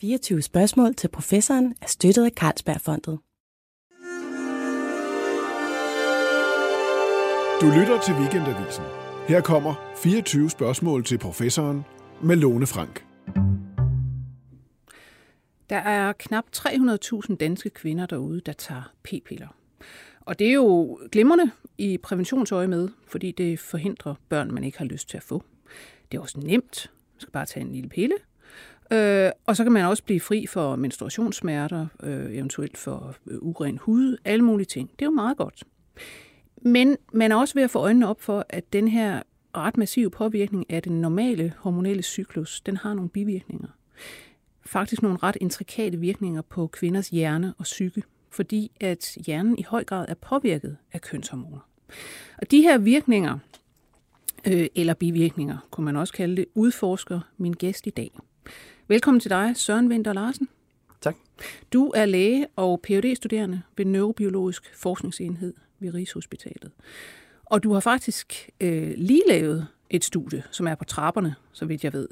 24 spørgsmål til professoren er støttet af Carlsbergfondet. Du lytter til Weekendavisen. Her kommer 24 spørgsmål til professoren med Lone Frank. Der er knap 300.000 danske kvinder derude, der tager p-piller. Og det er jo glimrende i præventionsøje med, fordi det forhindrer børn, man ikke har lyst til at få. Det er også nemt. Man skal bare tage en lille pille. Øh, og så kan man også blive fri for menstruationssmerter, øh, eventuelt for øh, uren hud, alle mulige ting. Det er jo meget godt. Men man er også ved at få øjnene op for, at den her ret massive påvirkning af den normale hormonelle cyklus, den har nogle bivirkninger. Faktisk nogle ret intrikate virkninger på kvinders hjerne og psyke, fordi at hjernen i høj grad er påvirket af kønshormoner. Og de her virkninger, øh, eller bivirkninger, kunne man også kalde det, udforsker min gæst i dag. Velkommen til dig, Søren Winter Larsen. Tak. Du er læge og phd studerende ved Neurobiologisk Forskningsenhed ved Rigshospitalet. Og du har faktisk øh, lige lavet et studie, som er på trapperne, så vidt jeg ved,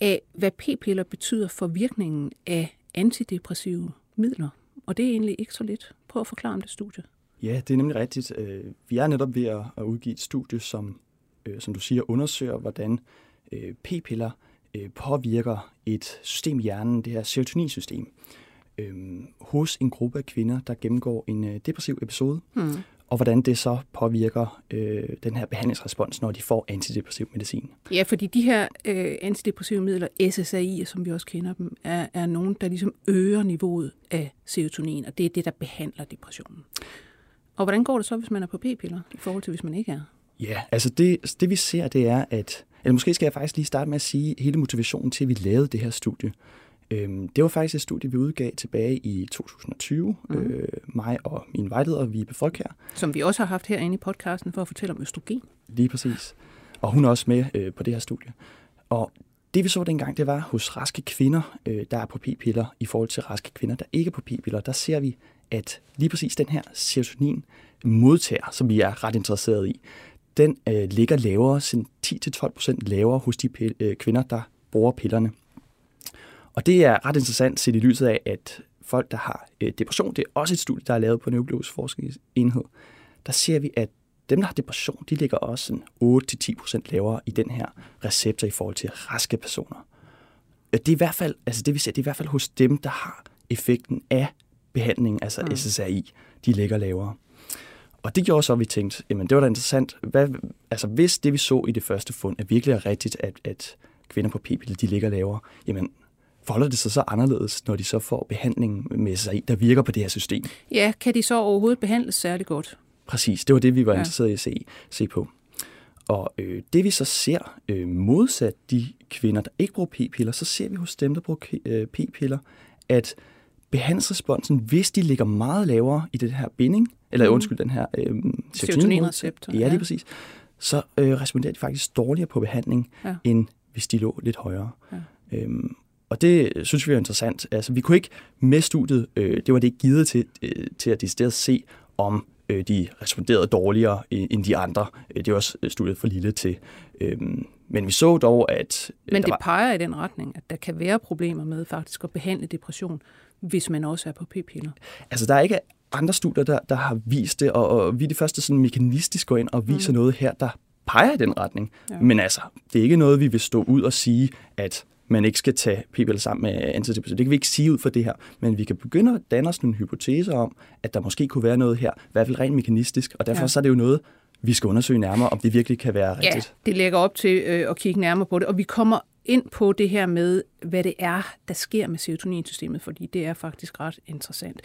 af hvad p-piller betyder for virkningen af antidepressive midler. Og det er egentlig ikke så lidt. Prøv at forklare om det studie. Ja, det er nemlig rigtigt. Øh, vi er netop ved at udgive et studie, som, øh, som du siger, undersøger, hvordan øh, påvirker et system i hjernen, det her serotoninsystem, hos en gruppe af kvinder, der gennemgår en depressiv episode. Hmm og hvordan det så påvirker øh, den her behandlingsrespons, når de får antidepressiv medicin. Ja, fordi de her øh, antidepressive midler, SSRI, som vi også kender dem, er, er nogen, der ligesom øger niveauet af serotonin, og det er det, der behandler depressionen. Og hvordan går det så, hvis man er på p-piller, i forhold til hvis man ikke er? Ja, altså det, det vi ser, det er, at eller måske skal jeg faktisk lige starte med at sige hele motivationen til, at vi lavede det her studie. Øhm, det var faktisk et studie, vi udgav tilbage i 2020, mm. øh, mig og min vejleder, Vibe her. Som vi også har haft herinde i podcasten for at fortælle om østrogen. Lige præcis. Og hun er også med øh, på det her studie. Og det vi så dengang, det var hos raske kvinder, øh, der er på p-piller, i forhold til raske kvinder, der ikke er på p-piller, der ser vi, at lige præcis den her serotonin modtager, som vi er ret interesseret i, den øh, ligger lavere, 10-12% lavere hos de øh, kvinder, der bruger pillerne. Og det er ret interessant set i lyset af, at folk, der har øh, depression, det er også et studie, der er lavet på Neurobiologisk Forskningsenhed, der ser vi, at dem, der har depression, de ligger også sådan 8-10% lavere i den her receptor i forhold til raske personer. Det er i hvert fald, altså det vi ser, det er i hvert fald hos dem, der har effekten af behandlingen, altså mm. SSRI, de ligger lavere. Og det gjorde så, at vi tænkte, jamen det var da interessant, hvad, altså hvis det vi så i det første fund er virkelig er rigtigt, at, at kvinder på p-piller, de ligger lavere, jamen forholder det sig så anderledes, når de så får behandling med sig, der virker på det her system? Ja, kan de så overhovedet behandles særlig godt? Præcis, det var det, vi var ja. interesseret i at se, se på. Og øh, det vi så ser øh, modsat de kvinder, der ikke bruger p-piller, så ser vi hos dem, der bruger øh, p-piller, at behandlingsresponsen, hvis de ligger meget lavere i det her binding, eller mm. undskyld, den her øh, serotoninreceptor, ja, lige ja. præcis, så øh, responderer de faktisk dårligere på behandling, ja. end hvis de lå lidt højere. Ja. Øhm, og det synes vi er interessant. Altså, vi kunne ikke med studiet, øh, det var det ikke givet til, øh, til at decideret se, om øh, de responderede dårligere end de andre. Øh, det var også studiet for lille til. Øh, men vi så dog, at... Øh, men det var... peger i den retning, at der kan være problemer med faktisk at behandle depression, hvis man også er på p-piller. Altså, der er ikke andre studier, der, der har vist det, og, og vi er de første sådan mekanistisk går ind og viser mm. noget her, der peger i den retning. Ja. Men altså, det er ikke noget, vi vil stå ud og sige, at man ikke skal tage p-piller sammen med antidepressiva. Det kan vi ikke sige ud for det her, men vi kan begynde at danne os nogle hypoteser om, at der måske kunne være noget her, i hvert fald rent mekanistisk, og derfor ja. så er det jo noget, vi skal undersøge nærmere, om det virkelig kan være rigtigt. Ja, det lægger op til øh, at kigge nærmere på det, og vi kommer ind på det her med, hvad det er, der sker med serotoninsystemet, fordi det er faktisk ret interessant.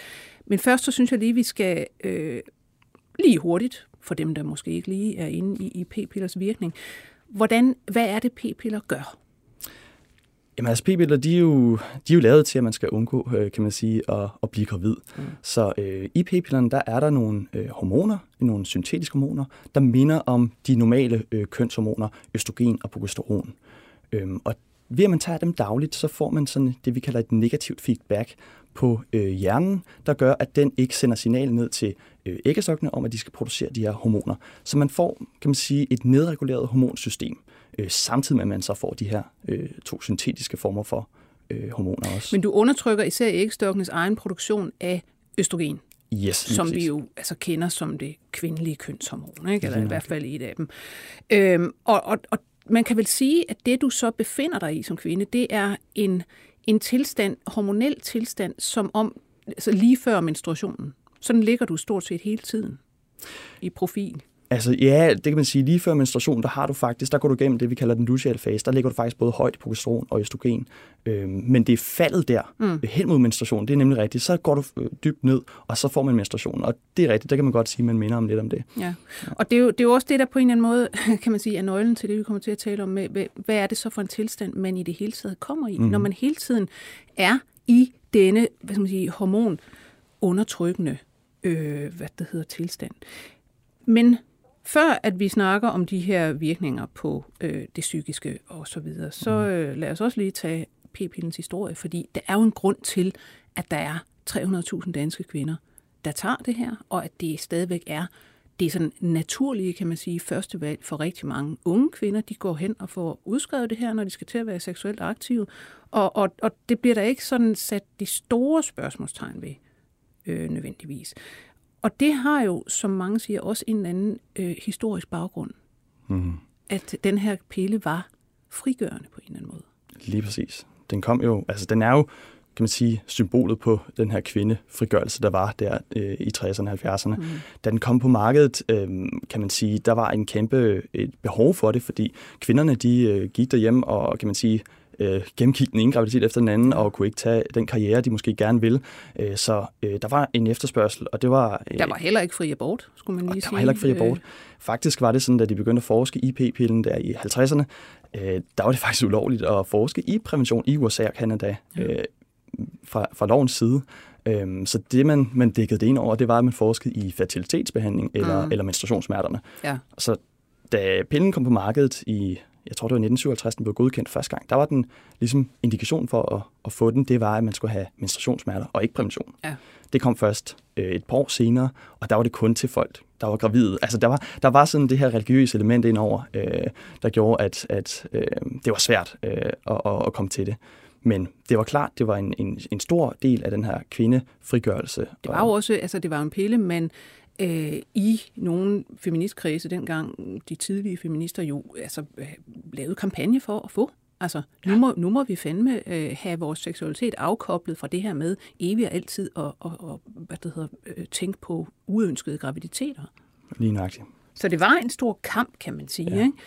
Men først så synes jeg lige, vi skal øh, lige hurtigt, for dem, der måske ikke lige er inde i, i p-pillers virkning, hvordan, hvad er det, p-piller gør? Jamen altså p-piller, de er, jo, de er jo lavet til, at man skal undgå, øh, kan man sige, at, at blive gravid. Mm. Så øh, i p-pillerne, der er der nogle øh, hormoner, nogle syntetiske hormoner, der minder om de normale øh, kønshormoner, østrogen og progesteron. Øhm, og ved at man tager dem dagligt, så får man sådan det, vi kalder et negativt feedback på øh, hjernen, der gør, at den ikke sender signal ned til øh, æggestokkene om, at de skal producere de her hormoner. Så man får, kan man sige, et nedreguleret hormonsystem øh, samtidig med, at man så får de her øh, to syntetiske former for øh, hormoner også. Men du undertrykker især ægstokkenes egen produktion af østrogen, yes, som vi jo altså kender som det kvindelige kønshormon, ikke? eller i hvert fald et af dem. Øhm, og, og, og man kan vel sige, at det du så befinder dig i som kvinde, det er en, en tilstand, hormonel tilstand, som om altså lige før menstruationen. Sådan ligger du stort set hele tiden i profil. Altså ja, det kan man sige. Lige før menstruation, der har du faktisk, der går du igennem det, vi kalder den luteal fase. Der ligger du faktisk både højt progesteron og østrogen. Øhm, men det er faldet der, mm. hen mod menstruation. Det er nemlig rigtigt. Så går du øh, dybt ned, og så får man menstruation. Og det er rigtigt, der kan man godt sige, at man minder om lidt om det. Ja, og det er, jo, det er jo også det, der på en eller anden måde, kan man sige, er nøglen til det, vi kommer til at tale om. Med, hvad er det så for en tilstand, man i det hele taget kommer i? Mm. Når man hele tiden er i denne, hvad skal man sige, hormon undertrykkende, øh, hvad det hedder, tilstand. Men før at vi snakker om de her virkninger på øh, det psykiske og så videre, så mm. øh, lad os også lige tage p-pillens historie, fordi der er jo en grund til, at der er 300.000 danske kvinder, der tager det her, og at det stadigvæk er det er sådan naturlige, kan man sige, første valg for rigtig mange unge kvinder. De går hen og får udskrevet det her, når de skal til at være seksuelt aktive. Og, og, og det bliver der ikke sådan sat de store spørgsmålstegn ved, øh, nødvendigvis. Og det har jo, som mange siger, også en eller anden øh, historisk baggrund. Mm. At den her pille var frigørende på en eller anden måde. Lige præcis. Den kom jo, altså den er jo, kan man sige, symbolet på den her kvindefrigørelse, der var der øh, i 60'erne og 70'erne. Mm. Da den kom på markedet, øh, kan man sige, der var en kæmpe et behov for det, fordi kvinderne, de øh, gik derhjemme og, kan man sige, øh, gennemgik den ene graviditet efter den anden, og kunne ikke tage den karriere, de måske gerne vil. Øh, så øh, der var en efterspørgsel, og det var... Øh, der var heller ikke fri abort, skulle man lige sige. Der var heller ikke fri abort. Faktisk var det sådan, da de begyndte at forske i p-pillen der i 50'erne, øh, der var det faktisk ulovligt at forske i prævention i USA og Canada øh, fra, fra lovens side. Øhm, så det, man, man dækkede det ind over, det var, at man forskede i fertilitetsbehandling eller, mm. eller menstruationssmerterne. Ja. Så da pillen kom på markedet i jeg tror det var 1957, den blev godkendt første gang, der var den ligesom indikation for at, at få den, det var, at man skulle have menstruationssmerter og ikke prævention. Ja. Det kom først øh, et par år senere, og der var det kun til folk, der var gravide. Altså der var, der var sådan det her religiøse element indover, øh, der gjorde, at, at øh, det var svært øh, at, at komme til det. Men det var klart, det var en, en, en stor del af den her kvindefrigørelse. Det var jo også, altså det var en pille, men øh, i nogle feministkredse dengang, de tidlige feminister jo altså, øh, lavede kampagne for at få. Altså, nu, må, nu må vi fandme øh, have vores seksualitet afkoblet fra det her med evigt og altid og, og, og hvad det hedder, øh, tænke på uønskede graviditeter. Lige nøjagtigt. Så det var en stor kamp, kan man sige. Ja. Ikke?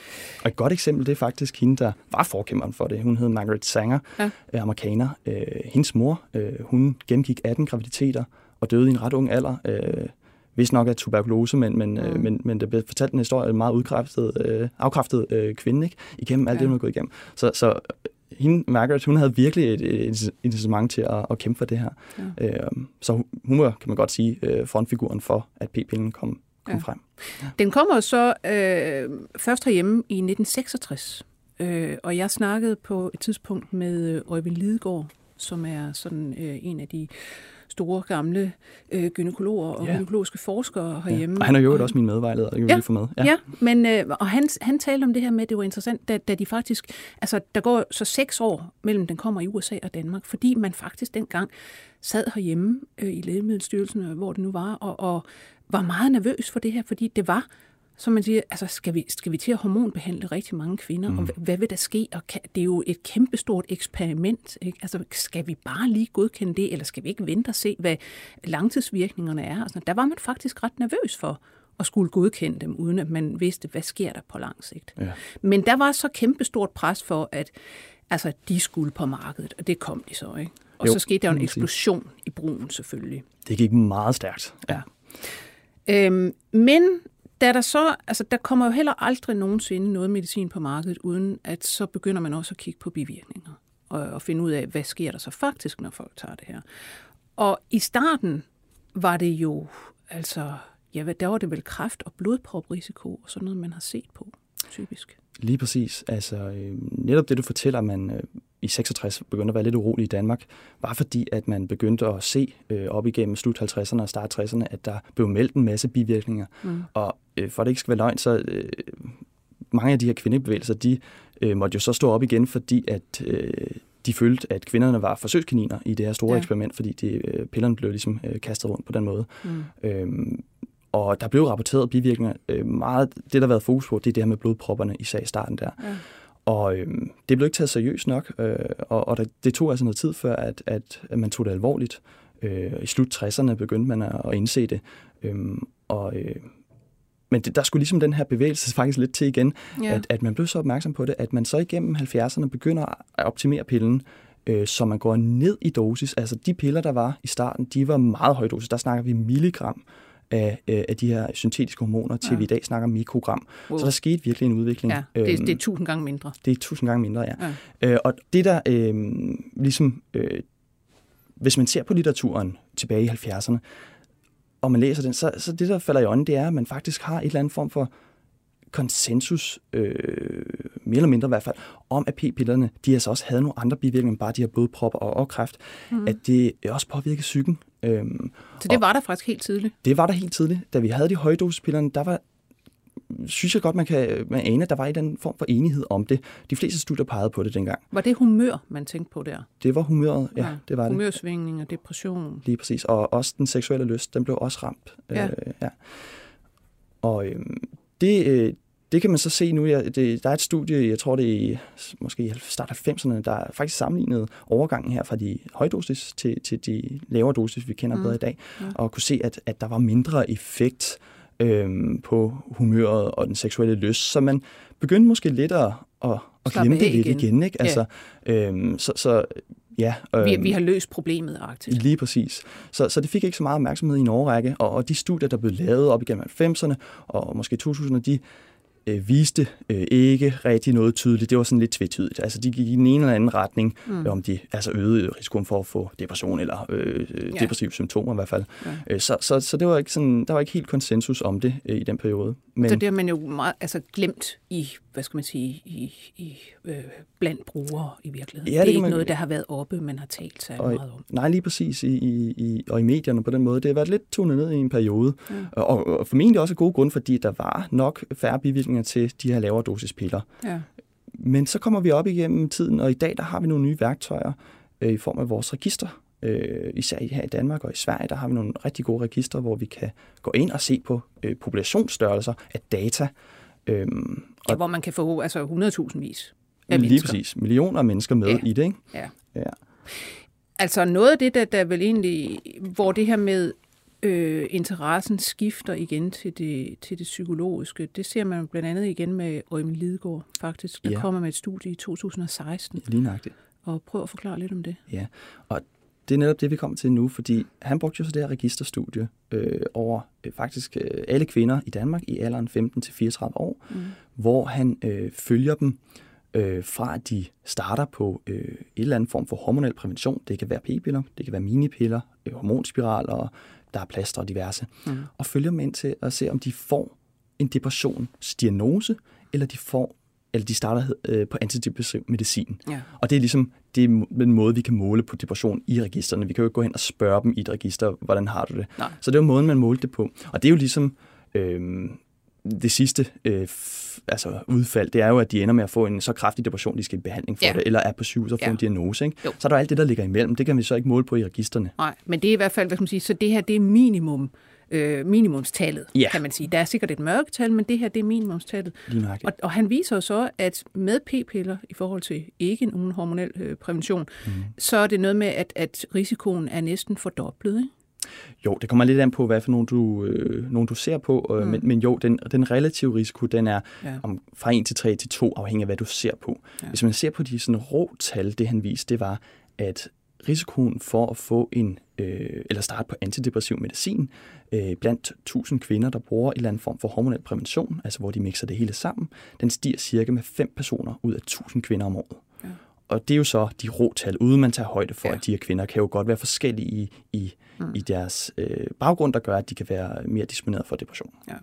Og et godt eksempel, det er faktisk hende, der var forkæmperen for det. Hun hed Margaret Sanger, ja. øh, amerikaner. Øh, hendes mor, øh, hun gennemgik 18 graviditeter og døde i en ret ung alder. Øh, vist nok af tuberkulose, men, men, øh, mm. men, men det blev fortalt en historie en meget udkræftet, øh, afkræftet øh, kvinde, ikke? igennem alt ja. det, hun har gået igennem. Så, så hende, Margaret, hun havde virkelig et, et incitament til at, at kæmpe for det her. Ja. Øh, så hun var, kan man godt sige, øh, frontfiguren for, at p-pillen kom, kom ja. frem. Ja. Den kommer så øh, først herhjemme i 1966, øh, og jeg snakkede på et tidspunkt med Øjvind Lidegaard, som er sådan øh, en af de store gamle øh, gynekologer og ja. gynekologiske forskere herhjemme. Ja. Og han er jo også min medvejleder, kan ja. få med. Ja, ja men, øh, og han, han talte om det her med, at det var interessant, da, da de faktisk, altså der går så seks år mellem den kommer i USA og Danmark, fordi man faktisk dengang sad herhjemme øh, i Lægemiddelstyrelsen, hvor det nu var, og, og var meget nervøs for det her, fordi det var så man siger, altså skal vi, skal vi til at hormonbehandle rigtig mange kvinder, mm. og hvad vil der ske? Og kan, det er jo et kæmpestort eksperiment. Ikke? Altså skal vi bare lige godkende det, eller skal vi ikke vente og se, hvad langtidsvirkningerne er? Altså, der var man faktisk ret nervøs for at skulle godkende dem, uden at man vidste, hvad sker der på lang sigt. Ja. Men der var så kæmpestort pres for, at altså, de skulle på markedet, og det kom de så. ikke. Og jo, så skete der en eksplosion i brugen selvfølgelig. Det gik meget stærkt. Ja. Øhm, men da der så, altså der kommer jo heller aldrig nogensinde noget medicin på markedet, uden at så begynder man også at kigge på bivirkninger og, og finde ud af, hvad sker der så faktisk, når folk tager det her. Og i starten var det jo, altså, ja, der var det vel kræft og blodproprisiko og sådan noget, man har set på, typisk. Lige præcis. Altså, øh, netop det, du fortæller, man øh, 66 begyndte at være lidt urolig i Danmark, var fordi, at man begyndte at se øh, op igennem slut 50'erne og start 60'erne, at der blev meldt en masse bivirkninger. Mm. Og øh, for at det ikke skal være løgn, så øh, mange af de her kvindebevægelser, de øh, måtte jo så stå op igen, fordi at øh, de følte, at kvinderne var forsøgskaniner i det her store Ja. eksperiment, fordi de, øh, pillerne blev ligesom øh, kastet rundt på den måde. Mm. Øhm, og der blev rapporteret bivirkninger. Øh, meget, det, der har været fokus på, det er det her med blodpropperne, især i starten der. Ja. Og øhm, det blev ikke taget seriøst nok, øh, og, og der, det tog altså noget tid før, at, at, at man tog det alvorligt. Øh, I slut 60'erne begyndte man at, at indse det. Øhm, og, øh, men det, der skulle ligesom den her bevægelse faktisk lidt til igen, Ja. at, at man blev så opmærksom på det, at man så igennem 70'erne begynder at optimere pillen, øh, så man går ned i dosis. Altså de piller, der var i starten, de var meget høje dosis. Der snakker vi milligram af, øh, af de her syntetiske hormoner, til Ja. vi i dag snakker mikrogram. Wow. Så der skete virkelig en udvikling. ja, det, Øhm, det er tusind gange mindre. det er tusind gange mindre, ja. Ja. Øh, og det der øh, ligesom, øh, hvis man ser på litteraturen tilbage i 70'erne, og man læser den, så, så det, der falder i øjnene, det er, at man faktisk har et eller andet form for konsensus, øh, mere eller mindre i hvert fald, om at p-pillerne, de altså også havde nogle andre bivirkninger end bare de her blodpropper og, og kræft, mm. at det også påvirkede psyken. Øhm, Så det var der faktisk helt tidligt. det var der helt tidligt. Da vi havde de højdosespillerne, der var synes jeg godt, man kan man ane, at der var en anden form for enighed om det. De fleste studier pegede på det dengang. Var det humør, man tænkte på der? Det var humøret, ja, ja det var det. Humørsvingninger, depression. Lige præcis. Og også den seksuelle lyst, den blev også ramt. Ja. Øh, ja. Og øhm, det, øh, det kan man så se nu. Det, der er et studie, jeg tror det er i måske i start af 90'erne, der er faktisk sammenlignet overgangen her fra de højdosis til, til de lavere dosis, vi kender mm. bedre i dag, og kunne se, at, at der var mindre effekt øhm, på humøret og den seksuelle lyst, så man begyndte måske lidt at, at, at glemme det lidt igen. igen. ikke? Altså, øhm, så, så ja. Øhm, Vi, vi har løst problemet, aktivt. Lige præcis. Så, så det fik ikke så meget opmærksomhed i en årrække, og, og de studier, der blev lavet op igennem 90'erne og måske 2000'erne, de øh, viste øh, ikke rigtig noget tydeligt. Det var sådan lidt tvetydigt. Altså, de gik i den ene eller anden retning, mm. om de altså øgede risikoen for at få depression eller øh, Ja. ja. depressive symptomer i hvert fald. Ja. Øh, så, så, så det var ikke sådan, der var ikke helt konsensus om det øh, i den periode. Men Så det har man jo meget altså, glemt i, hvad skal man sige, i, i øh, blandt brugere i virkeligheden. Ja, det det er ikke man- noget, der har været oppe, man har talt sig og, meget om. nej, lige præcis i, i, i, og i medierne på den måde. Det har været lidt tunet ned i en periode. Ja. Og, og formentlig også af gode grunde, fordi der var nok færre bivirkninger til de her lavere dosis piller. Ja. Men så kommer vi op igennem tiden, og i dag der har vi nogle nye værktøjer øh, i form af vores register. Øh, især her i Danmark og i Sverige, der har vi nogle rigtig gode registre, hvor vi kan gå ind og se på øh, populationsstørrelser af data. Øhm, Ja, hvor man kan få altså 100.000 vis af lige mennesker. præcis millioner af mennesker med ja. i det. Ikke? Ja. Ja. Altså noget af det, der, der vel egentlig, hvor det her med øh, interessen skifter igen til det, til det psykologiske, det ser man blandt andet igen med Øjmen Lidegaard faktisk, der Ja. kommer med et studie i 2016, Lige nøjagtigt. og prøv at forklare lidt om det. Ja, og det er netop det, vi kommer til nu, fordi han brugte jo så det her registerstudie øh, over øh, faktisk øh, alle kvinder i Danmark i alderen 15-34 år, mm. hvor han øh, følger dem øh, fra, at de starter på øh, et eller andet form for hormonel prævention. Det kan være p-piller, det kan være minipiller, øh, hormonspiraler, der er plaster og diverse. Mm. Og følger dem ind til at se, om de får en depressionsdiagnose, eller de får eller de starter øh, på antidepressiv medicin. Ja. Og det er ligesom det er den måde, vi kan måle på depression i registerne. Vi kan jo ikke gå hen og spørge dem i et register, hvordan har du det? Nej. Så det er jo måden, man målte det på. Og det er jo ligesom øh, det sidste øh, altså udfald, det er jo, at de ender med at få en så kraftig depression, de skal i behandling for Ja. det, eller er på sygehus og få Ja. en diagnose. Ikke? Jo. Så er der alt det, der ligger imellem. Det kan vi så ikke måle på i registerne. Nej, men det er i hvert fald, hvad skal man sige, så det her, det er minimum, øh, minimumstallet, Ja. kan man sige. Der er sikkert et mørketal, men det her, det er minimumstallet. Og, og han viser jo så, at med p-piller, i forhold til ikke nogen hormonel øh, prævention, mm. så er det noget med, at, at risikoen er næsten fordoblet. Ikke? Jo, det kommer lidt an på, hvad for nogen du, øh, nogen du ser på, øh, mm. men, men jo, den, den relative risiko, den er Ja. om, fra 1 til 3 til 2, afhængig af, hvad du ser på. Ja. Hvis man ser på de sådan, rå tal, det han viste, det var, at risikoen for at få en, øh, eller starte på antidepressiv medicin, øh, blandt 1000 kvinder, der bruger en eller anden form for hormonel prævention, altså hvor de mixer det hele sammen, den stiger cirka med 5 personer ud af 1000 kvinder om året. Ja. Og det er jo så de rå tal, uden man tager højde for, Ja. at de her kvinder kan jo godt være forskellige i, i, mm. i deres øh, baggrund, der gør, at de kan være mere disponeret for depression. Ja.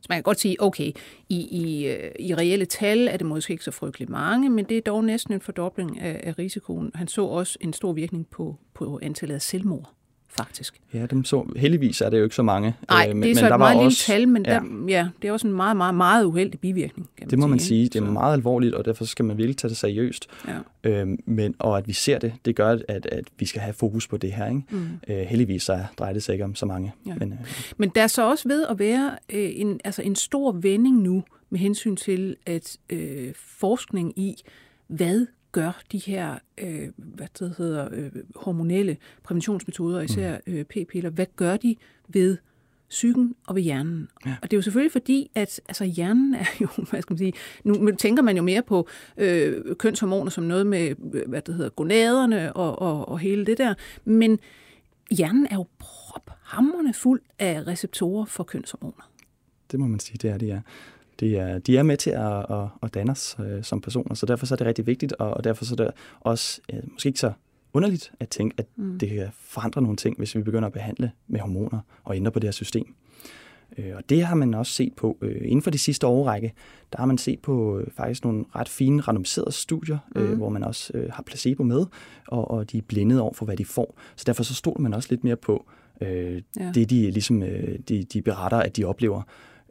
Så man kan godt sige, okay, i, i, øh, i reelle tal er det måske ikke så frygtelig mange, men det er dog næsten en fordobling af, af risikoen. Han så også en stor virkning på, på antallet af selvmord, faktisk. Ja, dem så, heldigvis er det jo ikke så mange. Nej, øh, det er så men et der meget lille også, tal, men ja. der, ja, det er også en meget, meget, meget uheldig bivirkning. Kan Det må man sige. sige. ikke? Det er meget alvorligt, og derfor skal man virkelig tage det seriøst. Ja. Øhm, men, og at vi ser det, det gør, at, at vi skal have fokus på det her. Ikke? Mm. Øh, heldigvis så drejer det sig ikke om så mange. Ja. Men, øh, Men der er så også ved at være øh, en, altså en stor vending nu med hensyn til at øh, forskning i, hvad gør de her øh, hvad det hedder, øh, hormonelle præventionsmetoder, især øh, p-piller, hvad gør de ved psyken og ved hjernen. Ja. Og det er jo selvfølgelig fordi, at altså, hjernen er jo, hvad skal man sige, nu tænker man jo mere på øh, kønshormoner som noget med, øh, hvad det hedder, gonaderne og, og, og hele det der, men hjernen er jo prophamrende fuld af receptorer for kønshormoner. det må man sige, det er det, ja. Det er, de er med til at, at, at danne os øh, som personer, så derfor så er det rigtig vigtigt, og, og derfor så er det også øh, måske ikke så underligt at tænke, at mm. det kan forandre nogle ting, hvis vi begynder at behandle med hormoner og ændre på det her system. Øh, og det har man også set på øh, inden for de sidste årrække. Der har man set på øh, faktisk nogle ret fine randomiserede studier, mm. øh, hvor man også øh, har placebo med, og, og de er blindet over for, hvad de får. Så derfor så stoler man også lidt mere på øh, Ja. det, de, ligesom, øh, de, de beretter, at de oplever.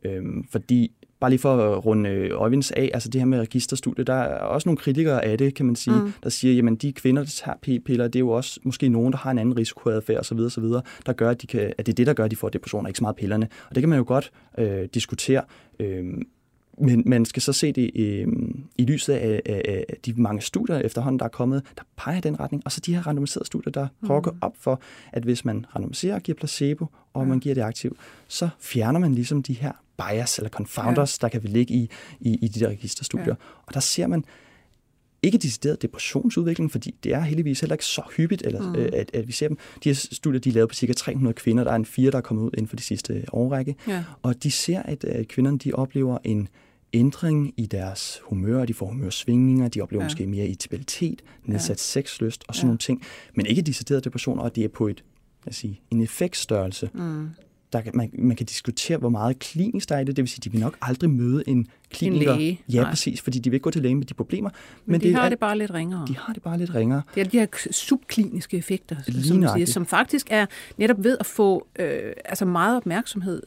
Øhm, fordi, bare lige for at runde øh, Øjvinds af, altså det her med registerstudiet, der er også nogle kritikere af det, kan man sige, mm. der siger, jamen de kvinder, der tager p-piller, det er jo også måske nogen, der har en anden risikoadfærd osv., osv., der gør, at, de kan, at det er det, der gør, at de får depression, og ikke så meget pillerne. Og det kan man jo godt øh, diskutere. Øh, men man skal så se det i, i lyset af, af, af de mange studier efterhånden, der er kommet, der peger i den retning. Og så de her randomiserede studier, der prøver at gå op for, at hvis man randomiserer og giver placebo, og man giver det aktiv, så fjerner man ligesom de her bias eller confounders, ja. der kan ligge i, i, i de der registerstudier. Ja. Og der ser man ikke decideret depressionsudvikling, fordi det er heldigvis heller ikke så hyppigt, eller, mm. øh, at, at vi ser dem. De her studier, de er lavet på cirka 300 kvinder. Der er en fire, der er kommet ud inden for de sidste årrække. Ja. Og de ser, at øh, kvinderne de oplever en ændring i deres humør, de får humørsvingninger, de oplever Ja. måske mere irritabilitet, nedsat ja. sexlyst og sådan Ja. nogle ting, men ikke decideret depression, og det er på et, lad os sige, en effektstørrelse. Mm. Der, kan- man, man kan diskutere, hvor meget klinisk der er i det, det vil sige, de vil nok aldrig møde en kliniker. læge, Ja, nej. præcis, fordi de vil ikke gå til læge med de problemer. Men, men de er har det bare lidt ringere. de har det bare lidt ringere. Det er de her subkliniske effekter, som, siger, som faktisk er netop ved at få øh, altså meget opmærksomhed.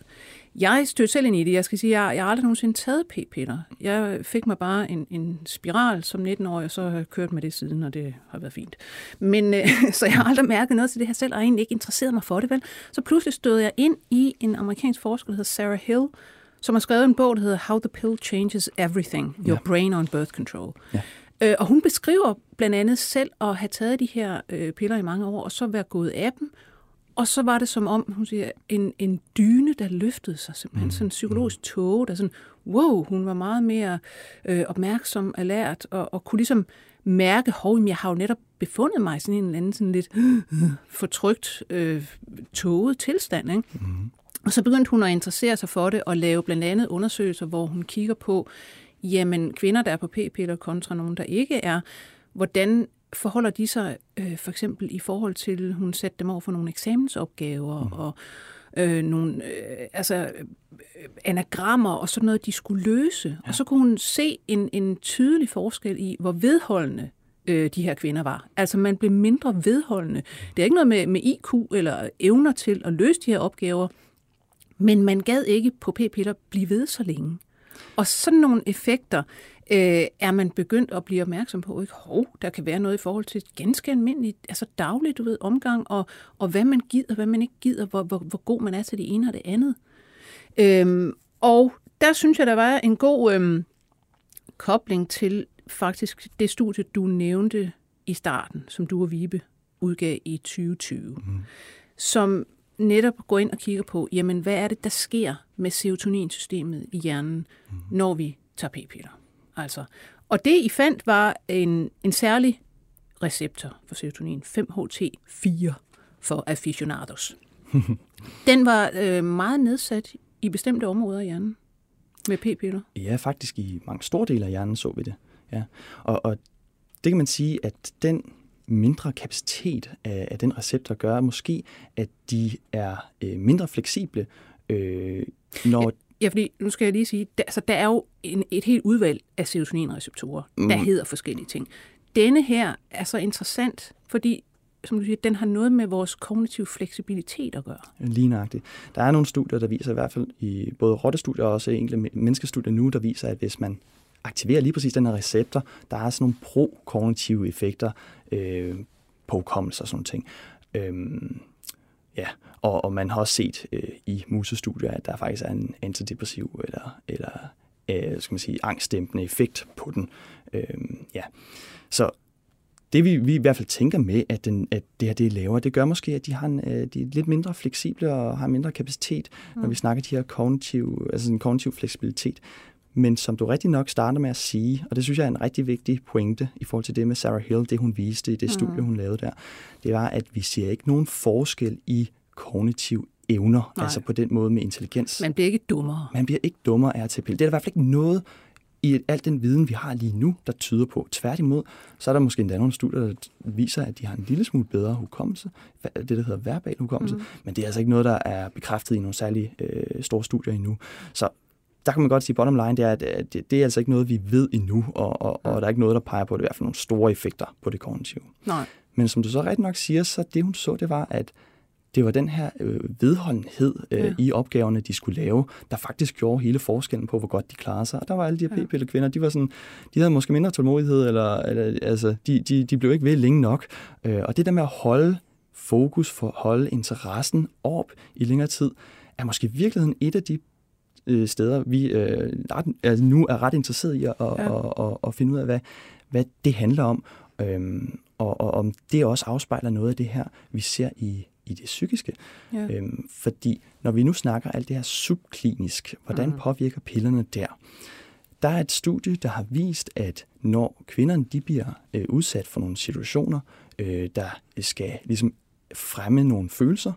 Jeg stødte selv ind i det. Jeg skal sige, jeg, jeg har aldrig nogensinde taget p-piller. Jeg fik mig bare en, en spiral som 19-årig, og så har jeg kørt med det siden, og det har været fint. Men øh, så jeg har aldrig mærket noget til det her selv, og egentlig ikke interesseret mig for det. Vel? Så pludselig stod jeg ind i en amerikansk forsker, der hedder Sarah Hill, som har skrevet en bog, der hedder How the Pill Changes Everything, Your Ja. Brain on Birth Control. Ja. Øh, og hun beskriver blandt andet selv at have taget de her øh, piller i mange år, og så være gået af dem. Og så var det som om, hun siger, en, en dyne, der løftede sig simpelthen. Mm. Sådan en psykologisk tåge, der sådan, wow, hun var meget mere øh, opmærksom, alert, og, og kunne ligesom mærke, hov, jeg har jo netop befundet mig i sådan en eller anden sådan lidt fortrygt, øh, tåget tilstand. Ikke? Mm. Og så begyndte hun at interessere sig for det og lave blandt andet undersøgelser, hvor hun kigger på, jamen kvinder, der er på p-piller kontra nogen, der ikke er, hvordan forholder de sig øh, for eksempel i forhold til, hun satte dem over for nogle eksamensopgaver mm. og øh, nogle øh, altså, øh, anagrammer og sådan noget, de skulle løse. Ja. Og så kunne hun se en, en tydelig forskel i, hvor vedholdende øh, de her kvinder var. Altså man blev mindre vedholdende. Det er ikke noget med, med IQ eller evner til at løse de her opgaver, men man gad ikke på p-piller blive ved så længe. Og sådan nogle effekter øh, er man begyndt at blive opmærksom på. Ikke? Hov, der kan være noget i forhold til ganske almindeligt, altså dagligt, du ved, omgang, og, og hvad man gider, hvad man ikke gider, hvor, hvor, hvor god man er til det ene og det andet. Øhm, og der synes jeg, der var en god øhm, kobling til faktisk det studie, du nævnte i starten, som du og Vibe udgav i 2020, mm. som netop går ind og kigger på, jamen hvad er det, der sker med serotoninsystemet i hjernen, mm. når vi tager p-piller. Altså, og det I fandt var en, en særlig receptor for serotonin, 5-HT4 for aficionados. Den var øh, meget nedsat i bestemte områder af hjernen med p-piller. Ja, faktisk i mange store dele af hjernen så vi det. Ja. Og, og det kan man sige, at den mindre kapacitet af, af den receptor gør måske, at de er øh, mindre fleksible, øh, når... Ja, fordi nu skal jeg lige sige, der, altså, der er jo en, et helt udvalg af serotoninreceptorer, mm. der hedder forskellige ting. Denne her er så interessant, fordi som du siger, den har noget med vores kognitive fleksibilitet at gøre. Lige nøjagtigt. Der er nogle studier, der viser i hvert fald i både rottestudier og også enkelte menneskestudier nu, der viser, at hvis man aktiverer lige præcis den her receptor, der er sådan nogle pro-kognitive effekter øh, på hukommelse og sådan ting. Øhm, ja, og, og man har også set øh, i musestudier, at der faktisk er en antidepressiv eller, eller øh, skal man sige, angstdæmpende effekt på den. Øhm, ja. Så det vi, vi i hvert fald tænker med, at, den, at det her det er lavere, det gør måske, at de, har en, øh, de er lidt mindre fleksible og har mindre kapacitet, mm. når vi snakker de her kognitiv, altså en kognitiv fleksibilitet. Men som du rigtig nok starter med at sige, og det synes jeg er en rigtig vigtig pointe i forhold til det med Sarah Hill, det hun viste i det mm. studie, hun lavede der, det var, at vi ser ikke nogen forskel i kognitiv evner, Nej. altså på den måde med intelligens. Man bliver ikke dummere. Man bliver ikke dummere af at tage pille. Det er der i hvert fald ikke noget i alt den viden, vi har lige nu, der tyder på. Tværtimod, så er der måske endda nogle studier, der viser, at de har en lille smule bedre hukommelse, det der hedder verbal hukommelse, mm. men det er altså ikke noget, der er bekræftet i nogle særlige øh, store studier endnu. Så der kan man godt sige, bottom line, det er, at det, det er altså ikke noget, vi ved endnu, og, og, og der er ikke noget, der peger på det, i hvert fald nogle store effekter på det kognitive. Nej. Men som du så rigtig nok siger, så det hun så, det var, at det var den her øh, vedholdenhed øh, ja. i opgaverne, de skulle lave, der faktisk gjorde hele forskellen på, hvor godt de klarede sig. Og der var alle de her p-pille kvinder, de var sådan, de havde måske mindre tålmodighed, eller, eller altså, de, de, de blev ikke ved længe nok. Øh, og det der med at holde fokus, for at holde interessen op i længere tid, er måske i virkeligheden et af de øh, steder, vi øh, altså nu er ret interesseret i at, ja. og, og, og finde ud af, hvad, hvad det handler om, øhm, og, og om det også afspejler noget af det her, vi ser i, i det psykiske. Ja. Øhm, fordi når vi nu snakker alt det her subklinisk, hvordan mm. påvirker pillerne der? Der er et studie, der har vist, at når kvinderne de bliver øh, udsat for nogle situationer, øh, der skal ligesom fremme nogle følelser,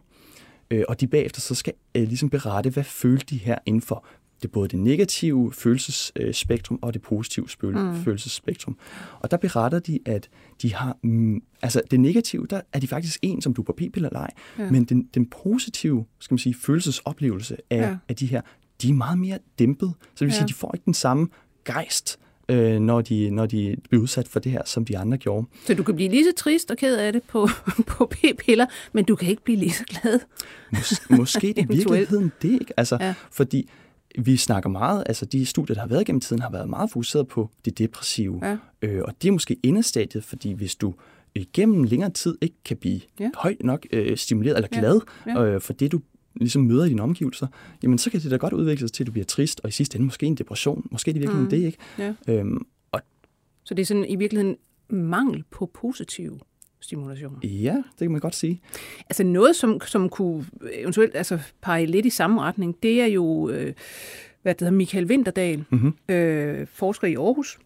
øh, og de bagefter så skal øh, ligesom berette, hvad følte de her inden for det både det negative følelsesspektrum og det positive mm. følelsesspektrum. Og der beretter de, at de har, mm, altså det negative, der er de faktisk en, som du på p-piller eller ej, ja. men den, den positive, skal man sige, følelsesoplevelse af, ja. af de her, de er meget mere dæmpet. Så det vil ja. sige, at de får ikke den samme gejst, øh, når, de, når de bliver udsat for det her, som de andre gjorde. Så du kan blive lige så trist og ked af det på, på p-piller, men du kan ikke blive lige så glad? Mås- måske i virkeligheden det, ikke? Altså, ja. Fordi vi snakker meget, altså de studier, der har været gennem tiden, har været meget fokuseret på det depressive. Ja. Øh, og det er måske endestadiet, fordi hvis du igennem længere tid ikke kan blive ja. højt nok øh, stimuleret eller glad ja. Ja. Øh, for det, du ligesom møder i dine omgivelser, jamen så kan det da godt udvikle sig til, at du bliver trist, og i sidste ende måske en depression. Måske det virkelig mm. det, ikke? Ja. Øhm, og så det er sådan i virkeligheden mangel på positive stimulation. Ja, det kan man godt sige. Altså noget, som, som kunne eventuelt altså, pege lidt i samme retning, det er jo, øh, hvad det hedder, Michael Winterdal, mm-hmm. øh, forsker i Aarhus,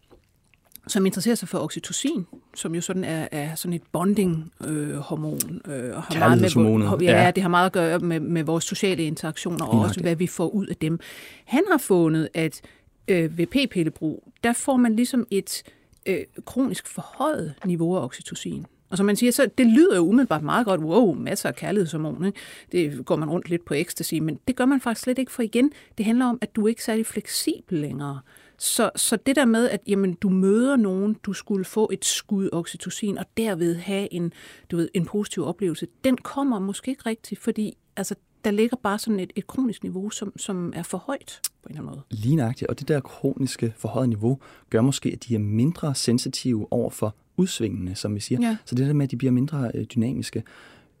som interesserer sig for oxytocin, som jo sådan er, er sådan et bonding-hormon. Øh, og har meget med, ja, ja, det har meget at gøre med, med vores sociale interaktioner, og også hvad vi får ud af dem. Han har fundet, at øh, ved p-pillebrug, der får man ligesom et øh, kronisk forhøjet niveau af oxytocin. Og som man siger, så det lyder jo umiddelbart meget godt. Wow, masser af kærlighedshormon. Ikke? Det går man rundt lidt på ecstasy, men det gør man faktisk slet ikke, for igen, det handler om, at du ikke er særlig fleksibel længere. Så, så det der med, at jamen, du møder nogen, du skulle få et skud oxytocin, og derved have en, du ved, en positiv oplevelse, den kommer måske ikke rigtigt, fordi altså, der ligger bare sådan et, et kronisk niveau, som, som er for højt på en eller anden måde. Lige nøjagtigt, og det der kroniske forhøjet niveau gør måske, at de er mindre sensitive over for udsvingende, som vi siger. Ja. Så det der med, at de bliver mindre øh, dynamiske.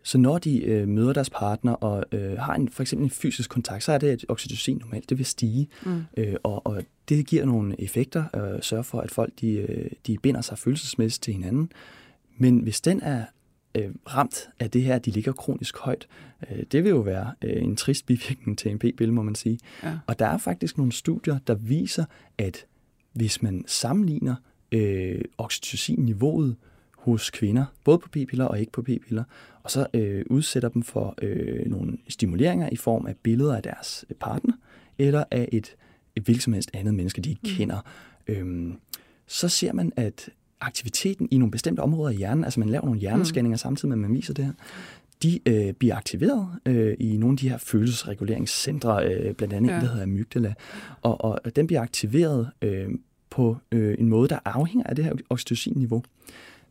Så når de øh, møder deres partner og øh, har en, for eksempel en fysisk kontakt, så er det, at oxytocin normalt det vil stige. Mm. Øh, og, og det giver nogle effekter, øh, sørger for, at folk de, øh, de binder sig følelsesmæssigt til hinanden. Men hvis den er øh, ramt af det her, at de ligger kronisk højt, øh, det vil jo være øh, en trist bivirkning til en p-pille, må man sige. Ja. Og der er faktisk nogle studier, der viser, at hvis man sammenligner øh, oxytocin-niveauet hos kvinder, både på p-piller og ikke på p-piller, og så øh, udsætter dem for øh, nogle stimuleringer i form af billeder af deres partner, eller af et, et hvilket som helst andet menneske, de ikke mm. kender. Øhm, så ser man, at aktiviteten i nogle bestemte områder i hjernen, altså man laver nogle hjernescanninger mm. samtidig med, at man viser det her, de øh, bliver aktiveret øh, i nogle af de her følelsesreguleringscentre, øh, blandt andet ja. en, der hedder amygdala, og, og den bliver aktiveret øh, på øh, en måde, der afhænger af det her oxytocin-niveau.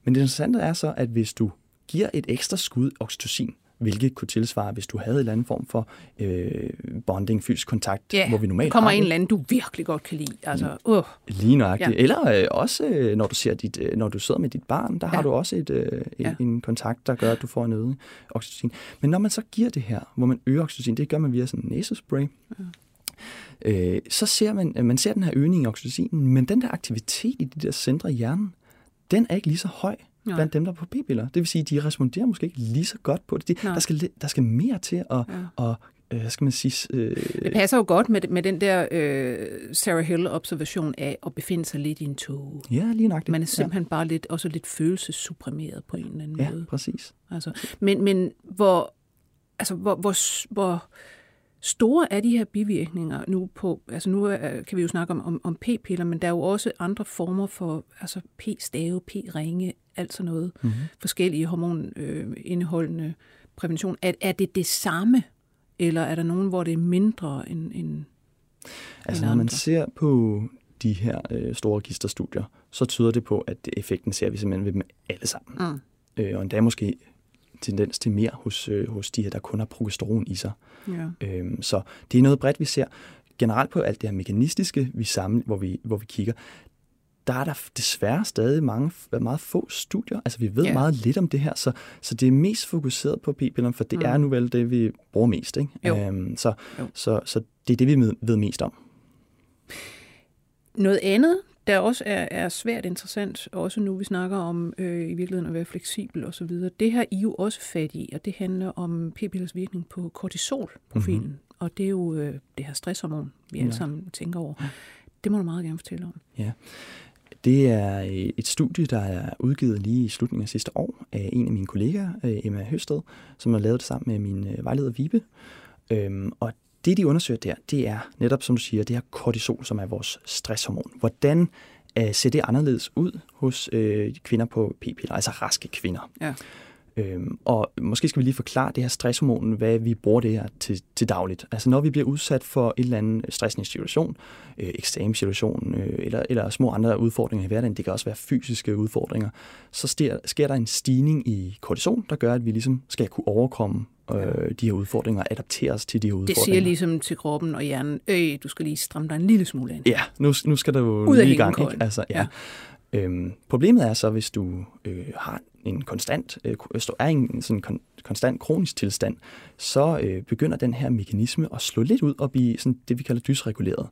Men det interessante er så, at hvis du giver et ekstra skud oxytocin, hvilket kunne tilsvare, hvis du havde en eller anden form for øh, bonding, fysisk kontakt, Ja, hvor vi normalt kommer har en eller anden, du virkelig godt kan lide. Altså, uh, Lige nøjagtigt. Ja. Ja. Eller øh, også, øh, når du, ser dit, øh, når du sidder med dit barn, der ja. Ja. har du også et, øh, en, Ja. ja. en kontakt, der gør, at du får en øget oxytocin. Men når man så giver det her, hvor man øger oxytocin, det gør man via sådan en næsespray, øh, så ser man, øh, man ser den her øgning i oxytocinen, men den der aktivitet i de der centre i hjernen, den er ikke lige så høj Nej. blandt dem, der er på p-piller. Det vil sige, de responderer måske ikke lige så godt på det. De, Nej. der, skal, der skal mere til at, Ja. og, øh, hvad skal man sige, øh, det passer jo godt med, med den der øh, Sarah Hill-observation af at befinde sig lidt i en tog. ja, lige nok det. Man er simpelthen ja. bare lidt, også lidt følelsesupprimeret på en eller anden Ja, måde. ja, præcis. Altså, men, men hvor, altså, hvor, hvor, hvor store er de her bivirkninger nu på, altså nu er, kan vi jo snakke om, om, om p-piller, men der er jo også andre former for, altså p-stave, p-ringe, alt sådan noget, Mhm. mm-hmm. forskellige hormonindeholdende prævention. Er, er det det samme, eller er der nogen, hvor det er mindre end, end Altså end når man ser på de her øh, store registerstudier, så tyder det på, at effekten ser vi simpelthen ved dem alle sammen. Mm. Øh, og endda måske tendens til mere hos, øh, hos de her, der kun har progesteron i sig. Ja. Øhm, så det er noget bredt, vi ser. Generelt på alt det her mekanistiske, vi sammen, hvor, vi, hvor vi kigger, der er der desværre stadig mange, meget få studier. Altså vi ved yeah. meget lidt om det her, så, så det er mest fokuseret på p-pillerne, for det Mm. er nu vel det, vi bruger mest. Ikke? Jo. Øhm, så, Jo. så, så det er det, vi ved mest om. Noget andet, der også er, er svært interessant, også nu vi snakker om øh, i virkeligheden at være fleksibel osv., det har I jo også fat i, og det handler om p-pillers virkning på kortisolprofilen. Mm-hmm. Og det er jo øh, det her stresshormon, vi alle Ja. sammen tænker over. Det må du meget gerne fortælle om. Ja. Det er øh, et studie, der er udgivet lige i slutningen af sidste år af en af mine kollegaer, øh, Emma Høsted, som har lavet det sammen med min øh, vejleder Vibe. Øhm, og det, de undersøger der, det er netop, som du siger, det her kortisol, som er vores stresshormon. Hvordan øh, ser det anderledes ud hos øh, kvinder på p-piller, altså raske kvinder? Ja. Øhm, og måske skal vi lige forklare det her stresshormon, hvad vi bruger det her til, til dagligt. Altså når vi bliver udsat for en eller anden stressende situation, øh, eksamensituation øh, eller, eller små andre udfordringer i hverdagen, det kan også være fysiske udfordringer, så sker, sker der en stigning i kortisol, der gør, at vi ligesom skal kunne overkomme øh, de her udfordringer og adaptere os til de her Det udfordringer. siger ligesom til kroppen og hjernen, øh, du skal lige stramme dig en lille smule an. Ja, nu, nu skal du Ud af lige i gang. Ikke? Altså, ja. Ja. Øhm, problemet er så, hvis du øh, har en konstant, øh, hvis du er i en sådan kon, konstant kronisk tilstand, så øh, begynder den her mekanisme at slå lidt ud og blive sådan det, vi kalder dysreguleret.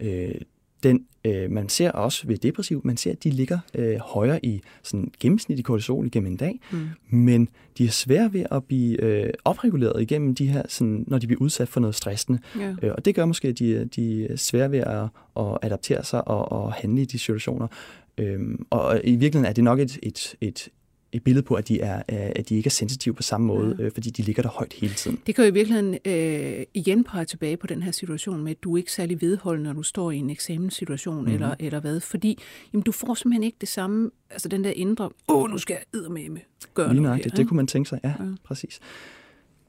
Øh, den, øh, man ser også ved depressiv, man ser, at de ligger øh, højere i sådan gennemsnit i kortisol igennem en dag, Mm. men de er svære ved at blive øh, opreguleret igennem de her, sådan, når de bliver udsat for noget stressende. Ja. Øh, Og det gør måske, at de, de er svære ved at, at adaptere sig og, og handle i de situationer. Øhm, og i virkeligheden er det nok et, et, et, et billede på, at de, er, at de ikke er sensitive på samme måde, Ja. øh, fordi de ligger der højt hele tiden. Det kan jo i virkeligheden øh, igen pege tilbage på den her situation med, at du er ikke særlig vedholdende, når du står i en eksamenssituation Mhm. mm-hmm. eller, eller hvad, fordi jamen, du får simpelthen ikke det samme, altså den der indre, åh, nu skal jeg eddermame gøre Lige noget nøjagtigt, her, det ikke? kunne man tænke sig, Ja. ja. præcis.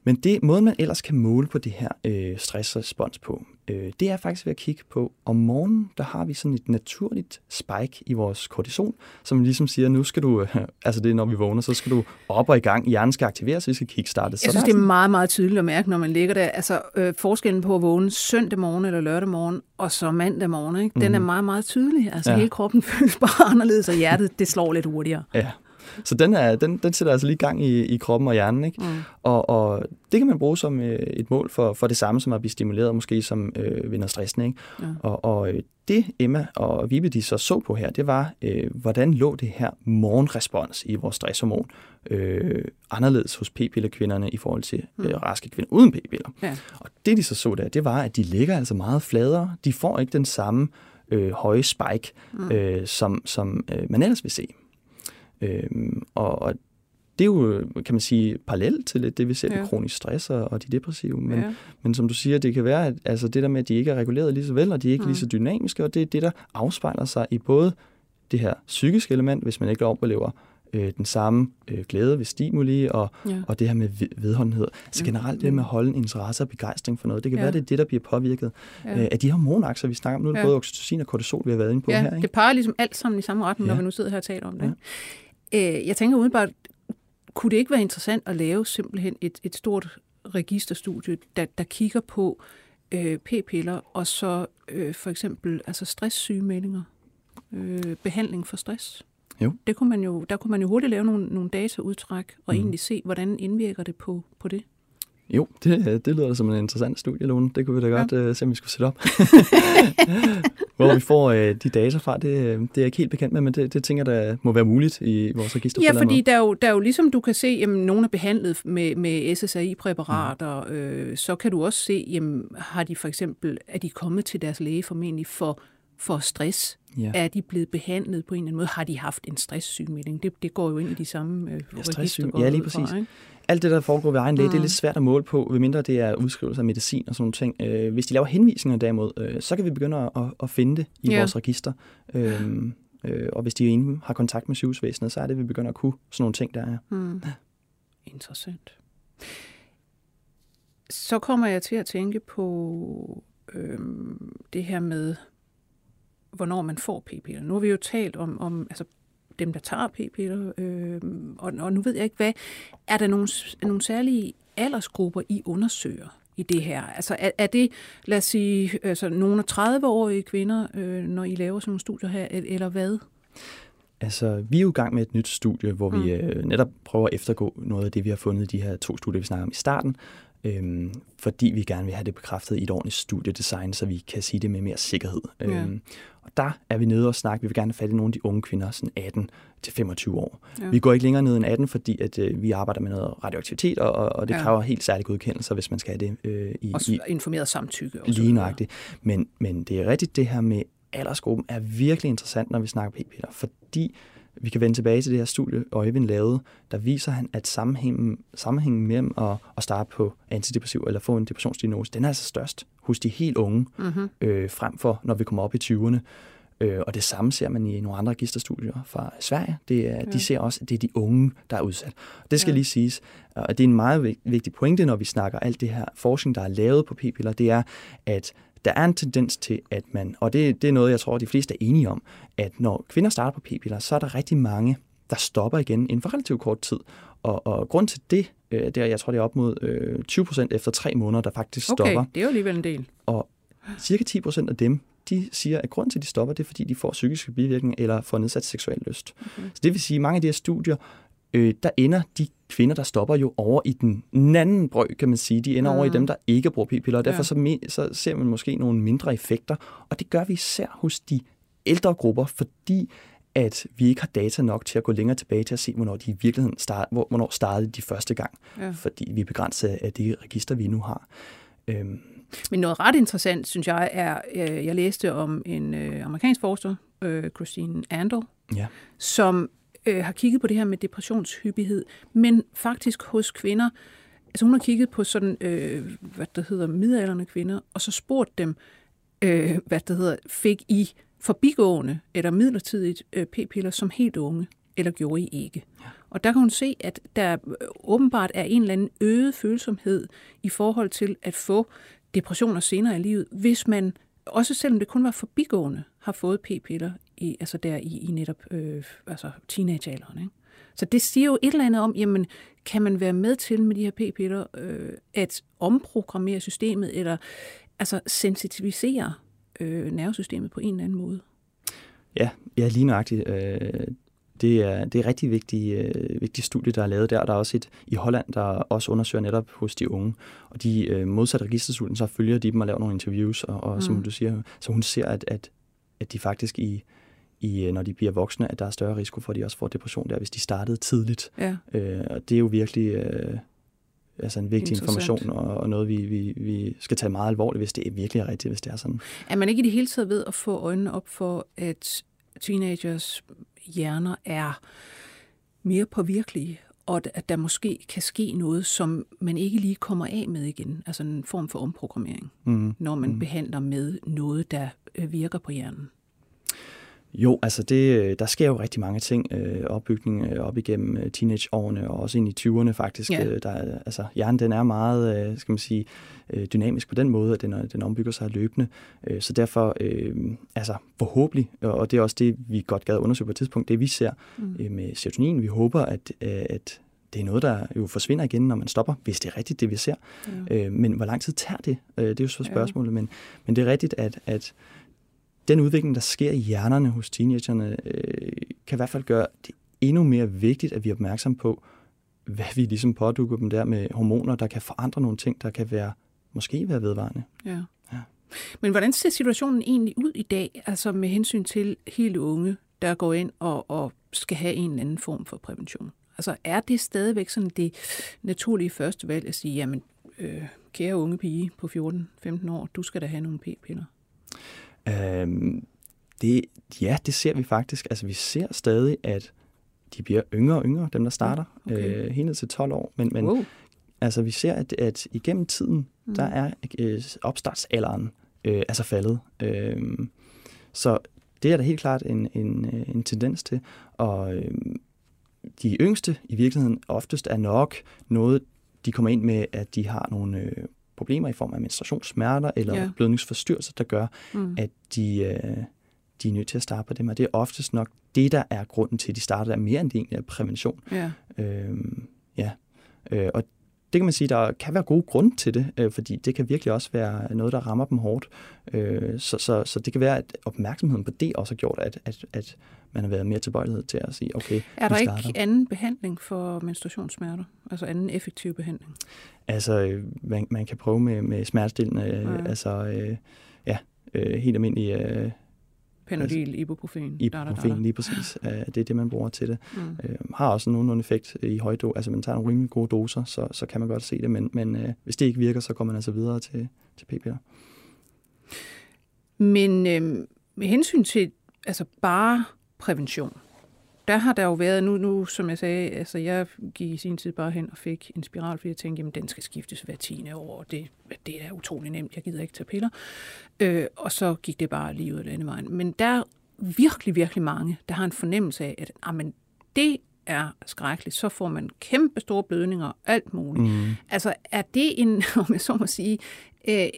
Men det måden, man ellers kan måle på det her øh, stressrespons på, øh, det er faktisk ved at kigge på, om morgenen, der har vi sådan et naturligt spike i vores kortisol, som ligesom siger, nu skal du, øh, altså det er når vi vågner, så skal du op og i gang, hjernen skal aktiveres, vi skal kickstarte. Jeg synes, det er meget, meget tydeligt at mærke, når man ligger der. Altså, øh, forskellen på at vågne søndag morgen eller lørdag morgen, og så mandag morgen, ikke? den er meget, meget tydelig. Altså. Ja. hele kroppen føles bare anderledes, og hjertet, det slår lidt hurtigere. Ja, så den, er, den, den sætter altså lige gang i, i kroppen og hjernen. Ikke? Mm. Og, og det kan man bruge som øh, et mål for, for det samme, som at blive stimuleret, måske som øh, vinder stressen. Ikke? Ja. Og, og øh, det Emma og Vibe de så så på her, det var, øh, hvordan lå det her morgenrespons i vores stresshormon øh, anderledes hos p-pillekvinderne i forhold til øh, raske kvinder uden p-piller. Ja. Og det de så så der, det var, at de ligger altså meget fladere. De får ikke den samme øh, høje spike, mm. øh, som, som øh, man ellers vil se. Øhm, og, og det er jo, kan man sige, parallelt til lidt det, vi ser ja. Ved kronisk stress og, og de depressive. Men, Ja. men som du siger, det kan være, at altså det der med, at de ikke er reguleret lige så vel, og de er ikke mm. Mm. lige så dynamiske, og det er det, der afspejler sig i både det her psykiske element, hvis man ikke oplever øh, den samme øh, glæde ved stimuli, og, Ja. og det her med ved- vedholdenhed. Altså Ja. generelt det med at holde en interesse og begejstring for noget. Det kan Ja. være, det er det, der bliver påvirket Ja. øh, af de hormonakser, vi snakker om. Nu Ja. både oxytocin og kortisol, vi har været inde på ja, her. Ikke? det peger ligesom alt sammen i samme retning, ja. når vi nu sidder her og taler om det. Ja. Øh, jeg tænker udenbart, kunne det ikke være interessant at lave simpelthen et, et stort registerstudie, der, der kigger på øh, p-piller og så øh, for eksempel altså stresssygemeldinger, øh, behandling for stress? Jo. Det kunne man jo, der kunne man jo hurtigt lave nogle, nogle dataudtræk og mm. egentlig se, hvordan indvirker det på, på det. Jo, det, det lyder som en interessant studie, Lone. Det kunne vi da ja. godt uh, se, om vi skulle sætte op. Hvor vi får uh, de data fra, det, det er jeg ikke helt bekendt med, men det, det tænker der må være muligt i vores register. Ja, fordi der er, jo, der er jo ligesom du kan se, jamen nogen er behandlet med, med SSRI-præparater, mm. øh, så kan du også se, jamen har de for eksempel, er de kommet til deres læge formentlig for for stress? Ja. Er de blevet behandlet på en eller anden måde? Har de haft en stresssygmelding? Det, det går jo ind i de samme øh, ja, register. Ja, lige præcis. Fra, ikke? Alt det, der foregår ved egen læge, mm. det er lidt svært at måle på, medmindre det er udskrivelse af medicin og sådan nogle ting. Øh, hvis de laver henvisninger derimod, øh, så kan vi begynde at, at, finde det i ja. vores register. Øh, øh, og hvis de har kontakt med sygehusvæsenet, så er det, vi begynder at kunne sådan nogle ting, der er. Mm. Ja. Interessant. Så kommer jeg til at tænke på øh, det her med hvornår man får p-piller. Nu har vi jo talt om, om altså, dem, der tager p-piller, øh, og, og nu ved jeg ikke, hvad er der nogle, nogle særlige aldersgrupper, I undersøger i det her? Altså er, er det, lad os sige, altså, nogle af 30-årige kvinder, øh, når I laver sådan nogle studier her, eller hvad? Altså, vi er jo i gang med et nyt studie, hvor mm. vi øh, netop prøver at eftergå noget af det, vi har fundet i de her to studier, vi snakker om i starten, øhm, fordi vi gerne vil have det bekræftet i et ordentligt studiedesign, så vi kan sige det med mere sikkerhed. Ja. Øhm, og der er vi nede og snakke. Vi vil gerne have fat i nogle af de unge kvinder, sådan 18 til 25 år. Ja. Vi går ikke længere ned end 18, fordi at, øh, vi arbejder med noget radioaktivitet, og, og det ja. kræver helt særlige godkendelser, hvis man skal have det. Øh, i, og i, informeret samtykke. Også lige nøjagtigt. Men, men det er rigtigt, det her med aldersgruppen er virkelig interessant, når vi snakker p-piller, fordi vi kan vende tilbage til det her studie, Øjvind lavede, der viser han, at sammenhængen, sammenhængen mellem at, at starte på antidepressiv eller få en depressionsdiagnose, den er altså størst hos de helt unge, mm-hmm. øh, frem for når vi kommer op i 20'erne. Øh, og det samme ser man i nogle andre registerstudier fra Sverige. Det er, ja. De ser også, at det er de unge, der er udsat. Det skal ja. lige siges. Og det er en meget vigtig pointe, når vi snakker alt det her forskning, der er lavet på p-piller, det er, at der er en tendens til, at man, og det, det er noget, jeg tror, de fleste er enige om, at når kvinder starter på p-piller, så er der rigtig mange, der stopper igen inden for relativt kort tid. Og, og grund til det, øh, det er, jeg tror, det er op mod øh, 20 procent efter tre måneder, der faktisk okay, stopper. det er jo alligevel en del. Og cirka 10 procent af dem, de siger, at grunden til, at de stopper, det er, fordi de får psykiske bivirkninger eller får nedsat seksuel lyst. Okay. Så det vil sige, at mange af de her studier, øh, der ender de kvinder, der stopper jo over i den anden brøg, kan man sige. De ender mm. over i dem, der ikke bruger p-piller, og derfor ja. så, så ser man måske nogle mindre effekter. Og det gør vi især hos de ældre grupper, fordi at vi ikke har data nok til at gå længere tilbage til at se, hvornår de i virkeligheden start, hvornår startede de første gang. Ja. Fordi vi er begrænset af de register, vi nu har. Øhm. Men noget ret interessant, synes jeg, er, øh, jeg læste om en øh, amerikansk forsker, øh, Christine Andel, ja. som øh, har kigget på det her med depressionshyppighed, men faktisk hos kvinder, altså hun har kigget på sådan, øh, hvad der hedder, midalderne kvinder, og så spurgt dem, øh, hvad der hedder, fik I forbigående eller midlertidigt øh, p-piller som helt unge, eller gjorde I ikke? Ja. Og der kan hun se, at der åbenbart er en eller anden øget følsomhed i forhold til at få depressioner senere i livet, hvis man, også selvom det kun var forbigående, har fået p-piller i, altså der i, i netop øh, altså teenagealderen. Ikke? Så det siger jo et eller andet om, jamen, kan man være med til med de her p-piller øh, at omprogrammere systemet, eller altså sensitivisere øh, nervesystemet på en eller anden måde? Ja, ja lige nøjagtigt. Øh, det er, det er rigtig vigtige, øh, vigtige studie, der er lavet der. Der er også et i Holland, der også undersøger netop hos de unge. Og de øh, modsat registerstudien, så følger de dem og laver nogle interviews, og, og mm. som du siger, så hun ser, at, at, at de faktisk i, i, øh, når de bliver voksne, at der er større risiko for, at de også får depression der, hvis de startede tidligt. Ja. Øh, og det er jo virkelig øh, altså en vigtig information, og, og noget, vi, vi, vi skal tage meget alvorligt, hvis det er virkelig er rigtigt, hvis det er sådan. Er man ikke i det hele taget ved at få øjnene op for, at teenagers hjerner er mere påvirkelige, og at der måske kan ske noget, som man ikke lige kommer af med igen, altså en form for omprogrammering, mm. når man mm. behandler med noget, der øh, virker på hjernen? Jo, altså det, der sker jo rigtig mange ting. Øh, opbygning øh, op igennem øh, teenageårene og også ind i 20'erne faktisk. Ja. Øh, der, altså, hjernen den er meget øh, skal man sige, øh, dynamisk på den måde, at den, den ombygger sig løbende. Øh, så derfor, øh, altså forhåbentlig, og det er også det, vi godt gad undersøge på et tidspunkt, det vi ser mm. øh, med serotonin. Vi håber, at, øh, at det er noget, der jo forsvinder igen, når man stopper, hvis det er rigtigt, det vi ser. Ja. Øh, men hvor lang tid tager det? Øh, det er jo så spørgsmålet. Ja. Men, men det er rigtigt, at, at den udvikling, der sker i hjernerne hos teenagerne, øh, kan i hvert fald gøre det endnu mere vigtigt, at vi er opmærksom på, hvad vi ligesom pådukker dem der med hormoner, der kan forandre nogle ting, der kan være måske være vedvarende. Ja. ja. Men hvordan ser situationen egentlig ud i dag, altså med hensyn til helt unge, der går ind og, og skal have en eller anden form for prævention? Altså er det stadigvæk sådan det naturlige første valg at sige, jamen øh, kære unge pige på 14-15 år, du skal da have nogle p-piller? Øhm, det, ja, det ser vi faktisk. Altså vi ser stadig, at de bliver yngre og yngre, dem der starter, okay. øh, helt ned til 12 år. Men, men wow. altså vi ser, at, at igennem tiden, mm. der er øh, opstartsalderen øh, altså faldet. Øh, så det er da helt klart en, en, øh, en tendens til. Og øh, de yngste i virkeligheden oftest er nok noget, de kommer ind med, at de har nogle øh, problemer i form af menstruationssmerter eller ja. blødningsforstyrrelser, der gør, mm. at de, øh, de er nødt til at starte på dem. Og det er oftest nok det, der er grunden til, at de starter, der mere end det egentlig er prævention. Ja. Øh, ja. Øh, og det kan man sige, der kan være gode grunde til det, øh, fordi det kan virkelig også være noget, der rammer dem hårdt. Øh, så, så, så det kan være, at opmærksomheden på det også har gjort, at, at, at man har været mere tilbøjelighed til at sige, okay, Er der ikke anden behandling for menstruationssmerter? Altså anden effektiv behandling? Altså, øh, man, man kan prøve med, med smertestillende, ja. altså, øh, ja, øh, helt almindelige øh, Panodil, ibuprofen. Ibuprofen, da, da, da. lige præcis. Uh, det er det, man bruger til det. Mm. Uh, har også nogenlunde effekt i højdo. Altså, man tager nogle rimelig gode doser, så, så kan man godt se det. Men, men uh, hvis det ikke virker, så går man altså videre til, til p-piller. Men øh, med hensyn til altså bare prævention, der har der jo været, nu, nu som jeg sagde, altså jeg gik i sin tid bare hen og fik en spiral, fordi jeg tænkte, jamen den skal skiftes hver tiende år, det, det er utrolig nemt, jeg gider ikke tage piller. Øh, og så gik det bare lige ud af landevejen. Men der er virkelig, virkelig mange, der har en fornemmelse af, at jamen, det er skrækkeligt, så får man kæmpe store blødninger og alt muligt. Mm. Altså er det en, om jeg så må sige, øh,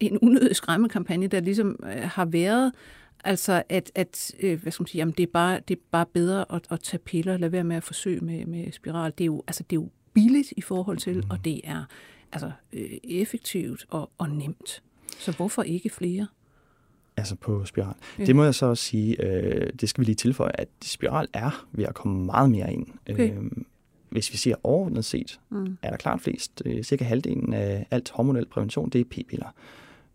en unødig skræmmekampagne, der ligesom øh, har været Altså, at, at øh, hvad skal man sige, jamen, det, er bare, det er bare bedre at, at tage piller, lade være med at forsøge med, med spiral. Det er, jo, altså, det er jo billigt i forhold til, mm. og det er altså, øh, effektivt og, og nemt. Så hvorfor ikke flere? Altså på spiral. Ja. Det må jeg så også sige, øh, det skal vi lige tilføje, at spiral er ved at komme meget mere ind. Okay. Øh, hvis vi siger overordnet set, mm. er der klart flest, øh, cirka halvdelen af alt hormonel prævention, det er p-piller.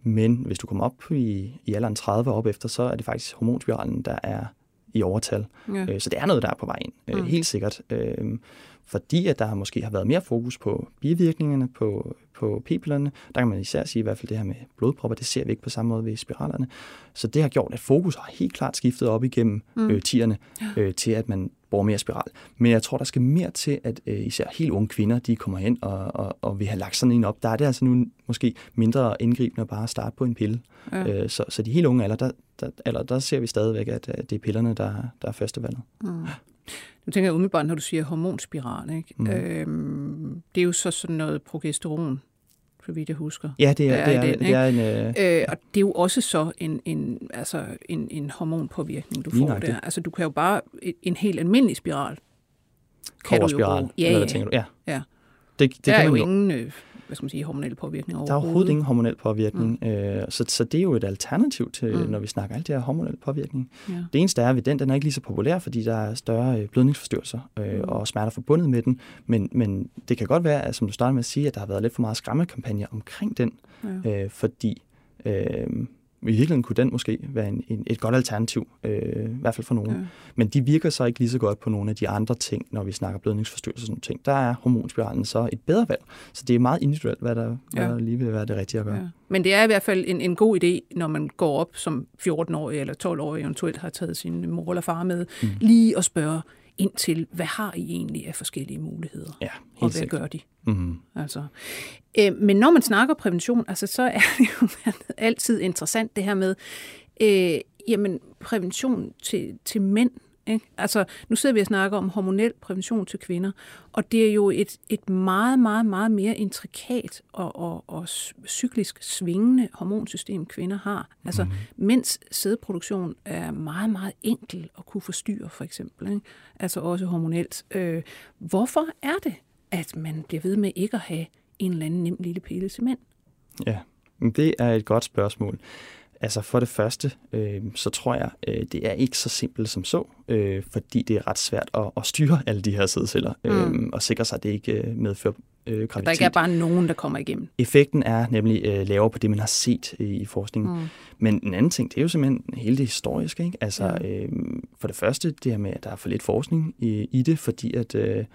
Men hvis du kommer op i, i alderen 30 op efter, så er det faktisk hormonspiralen, der er i overtal. Ja. Øh, så det er noget, der er på vej ind, øh, mm. helt sikkert. Øh, fordi at der måske har været mere fokus på bivirkningerne på, på p-pillerne. Der kan man især sige i hvert fald det her med blodpropper, det ser vi ikke på samme måde ved spiralerne. Så det har gjort, at fokus har helt klart skiftet op igennem mm. øh, tierne øh, til, at man bruger mere spiral. Men jeg tror, der skal mere til, at øh, især helt unge kvinder, de kommer hen og, og, og vil have lagt sådan en op. Der er det altså nu måske mindre indgribende at bare starte på en pille. Ja. Øh, så, så de helt unge alder, der, der, eller der ser vi stadigvæk, at, at det er pillerne, der, der er førstevalget. Mm. Nu tænker jeg umiddelbart, når du siger hormonspiral, ikke? Mm. Øhm, det er jo så sådan noget progesteron, så vidt jeg husker. Ja, det er, det er, den, det er en... Øh... Øh, og det er jo også så en, en, altså en, en hormonpåvirkning, du får der. Altså du kan jo bare... En helt almindelig spiral. Kan du jo bruge. Ja, ja. tænker du? Ja. ja. Det, det der kan er jo ingen... Øh, hvad skal man sige, hormonel påvirkning overhovedet. Der er overhovedet ingen hormonel påvirkning. Mm. Øh, så, så det er jo et alternativ til, mm. når vi snakker alt det her hormonel påvirkning. Ja. Det eneste er, at den, den er ikke lige så populær, fordi der er større øh, blødningsforstyrrelser øh, mm. og smerter forbundet med den. Men, men det kan godt være, at, som du startede med at sige, at der har været lidt for meget skræmmekampagne omkring den. Ja. Øh, fordi... Øh, i virkeligheden kunne den måske være en, en, et godt alternativ, øh, i hvert fald for nogen. Ja. Men de virker så ikke lige så godt på nogle af de andre ting, når vi snakker blødningsforstyrrelser og sådan ting. Der er hormonspiralen så et bedre valg. Så det er meget individuelt, hvad der, ja. hvad der lige vil være det rigtige at gøre. Ja. Men det er i hvert fald en, en god idé, når man går op som 14-årig eller 12-årig eventuelt har taget sin mor eller far med, mm. lige at spørge, ind til, hvad har I egentlig af forskellige muligheder? Ja, helt og hvad sikkert. gør de? Mm-hmm. Altså. Øh, men når man snakker prævention, altså, så er det jo altid interessant det her med, øh, jamen prævention til, til mænd, Ikke? Altså, nu sidder vi og snakker om hormonel prævention til kvinder, og det er jo et, et meget, meget, meget mere intrikat og, og, og cyklisk svingende hormonsystem, kvinder har. Altså, mm. mens sædproduktion er meget, meget enkel at kunne forstyrre, for eksempel. Ikke? Altså også hormonelt. Øh, hvorfor er det, at man bliver ved med ikke at have en eller anden nem lille pille til mænd? Ja, det er et godt spørgsmål. Altså for det første, øh, så tror jeg, øh, det er ikke så simpelt som så, øh, fordi det er ret svært at, at styre alle de her sædceller øh, mm. og sikre sig, at det ikke øh, medfører øh, graviditet. Der ikke er bare nogen, der kommer igennem. Effekten er nemlig øh, lavere på det, man har set øh, i forskningen. Mm. Men en anden ting, det er jo simpelthen hele det historiske. Ikke? Altså, ja. øh, for det første, det her med, at der er for lidt forskning i, i det, fordi at... Øh,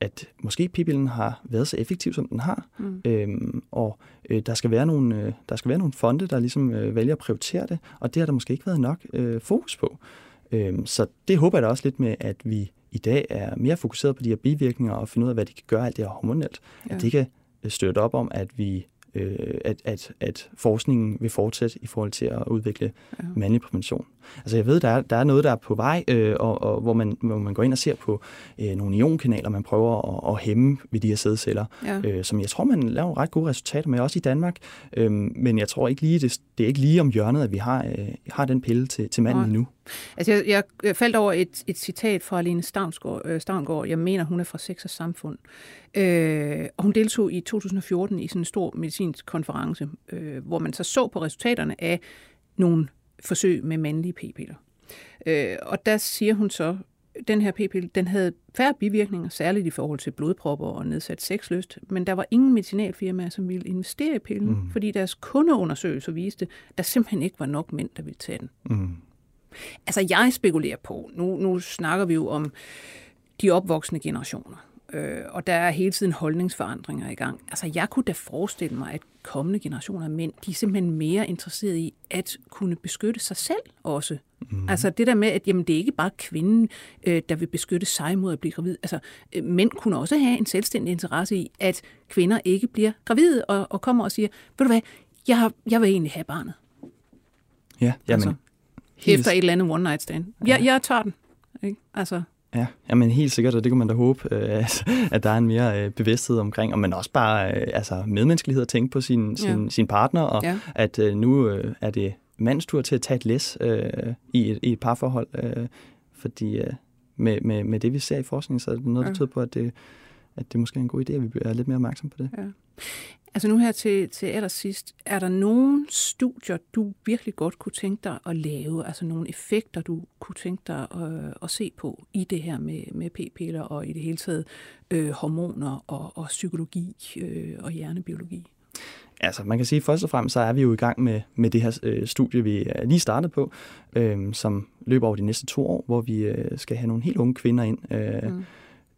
at måske p har været så effektiv, som den har, mm. øhm, og øh, der, skal være nogle, øh, der skal være nogle fonde, der ligesom øh, vælger at prioritere det, og det har der måske ikke været nok øh, fokus på. Øhm, så det håber jeg da også lidt med, at vi i dag er mere fokuseret på de her bivirkninger og finde ud af, hvad de kan gøre alt det her hormonelt. Ja. At det kan øh, støtte op om, at vi øh, at, at, at forskningen vil fortsætte i forhold til at udvikle ja. mandlig prævention. Altså jeg ved, der er, der er noget, der er på vej, øh, og, og hvor, man, hvor man går ind og ser på øh, nogle ionkanaler, man prøver at, at hæmme ved de her sædceller, ja. øh, som jeg tror, man laver ret gode resultater med, også i Danmark. Øh, men jeg tror ikke lige, det, det er ikke lige om hjørnet, at vi har, øh, har den pille til, til manden nu. Altså jeg, jeg faldt over et, et citat fra Aline Stavnsgaard, øh, Stavnsgaard. Jeg mener, hun er fra Sex og Samfund. Øh, og hun deltog i 2014 i sådan en stor medicinsk konference, øh, hvor man så så på resultaterne af nogle forsøg med mandlige p-piller. Øh, og der siger hun så, den her p-pille, den havde færre bivirkninger, særligt i forhold til blodpropper og nedsat sexlyst, men der var ingen medicinalfirmaer, som ville investere i pillen, mm. fordi deres kundeundersøgelser viste, at der simpelthen ikke var nok mænd, der ville tage den. Mm. Altså, jeg spekulerer på, nu, nu snakker vi jo om de opvoksende generationer. Øh, og der er hele tiden holdningsforandringer i gang. Altså, jeg kunne da forestille mig, at kommende generationer af mænd, de er simpelthen mere interesserede i at kunne beskytte sig selv også. Mm. Altså det der med, at jamen, det er ikke bare kvinden, øh, der vil beskytte sig mod at blive gravid. Altså, øh, mænd kunne også have en selvstændig interesse i, at kvinder ikke bliver gravide og, og kommer og siger, ved du hvad, jeg, har, jeg vil egentlig have barnet. Ja, jamen, altså, Efter et eller andet one night stand. Ja. Jeg, jeg tager den. Ikke? Altså, Ja, jamen helt sikkert, og det kan man da håbe, øh, at der er en mere øh, bevidsthed omkring, og man også bare øh, altså medmenneskelighed at tænke på sin, sin, ja. sin partner, og ja. at nu er det mands tur til at tage et læs i, et, i et parforhold, fordi med, med, med det, vi ser i forskningen, så er det noget, der tyder på, at det, at det måske er en god idé, at vi er lidt mere opmærksom på det. Ja. Altså nu her til, til allersidst, er der nogle studier, du virkelig godt kunne tænke dig at lave, altså nogle effekter, du kunne tænke dig at, at se på i det her med, med p-piller og i det hele taget øh, hormoner og, og psykologi øh, og hjernebiologi? Altså, man kan sige, først og fremmest, så er vi jo i gang med, med det her øh, studie, vi er lige startet på, øh, som løber over de næste to år, hvor vi øh, skal have nogle helt unge kvinder ind, øh, mm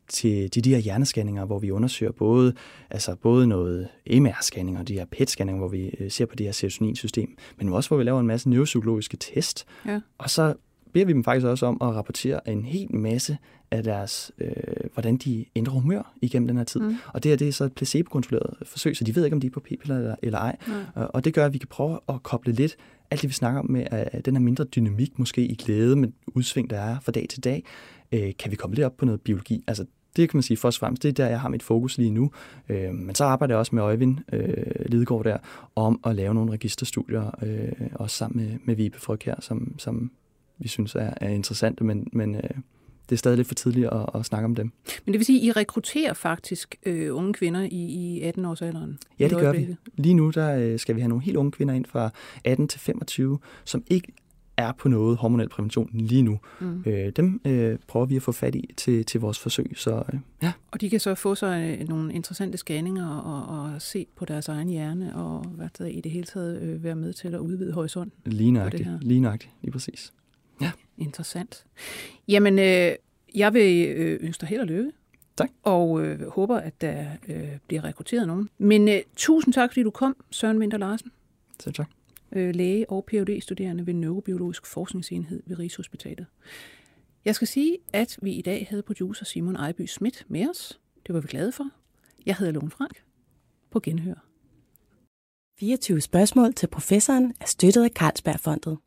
til de, de her hjernescanninger, hvor vi undersøger både, altså både noget MR-scanning og de her PET-scanninger, hvor vi øh, ser på det her serotoninsystem, men også hvor vi laver en masse neuropsykologiske test. Ja. Og så beder vi dem faktisk også om at rapportere en hel masse af deres, øh, hvordan de ændrer humør igennem den her tid. Mm. Og det her det er så et placebo-kontrolleret forsøg, så de ved ikke, om de er på p-piller eller, eller ej. Mm. Og, og det gør, at vi kan prøve at koble lidt alt det, vi snakker om med at den her mindre dynamik, måske i glæde med udsving, der er fra dag til dag, øh, kan vi komme lidt op på noget biologi. Altså det kan man sige først og fremmest, det er der, jeg har mit fokus lige nu. Øh, men så arbejder jeg også med Øjvind øh, Lidegaard der, om at lave nogle registerstudier, øh, også sammen med, med Vibe Fryg her, som, som vi synes er, er interessante, men, men øh, det er stadig lidt for tidligt at, at snakke om dem. Men det vil sige, at I rekrutterer faktisk øh, unge kvinder i, i 18-årsalderen? Ja, det gør vi. Lige nu der, øh, skal vi have nogle helt unge kvinder ind fra 18 til 25, som ikke er på noget hormonel prævention lige nu. Mm. Øh, dem øh, prøver vi at få fat i til, til vores forsøg. Så, øh, ja. Og de kan så få sig øh, nogle interessante scanninger og, og se på deres egen hjerne og hvad det i det hele taget øh, være med til at udvide horisont. Lige nøjagtigt, lige nøjagtigt, lige præcis. Ja. Interessant. Jamen, øh, jeg vil øh, ønske dig held og lykke. Tak. Og øh, håber, at der øh, bliver rekrutteret nogen. Men øh, tusind tak, fordi du kom, Søren Winter Larsen. Selv tak øh, læge og phd studerende ved Neurobiologisk Forskningsenhed ved Rigshospitalet. Jeg skal sige, at vi i dag havde producer Simon Ejby Schmidt med os. Det var vi glade for. Jeg hedder Lone Frank. På genhør. 24 spørgsmål til professoren er støttet af Carlsbergfondet.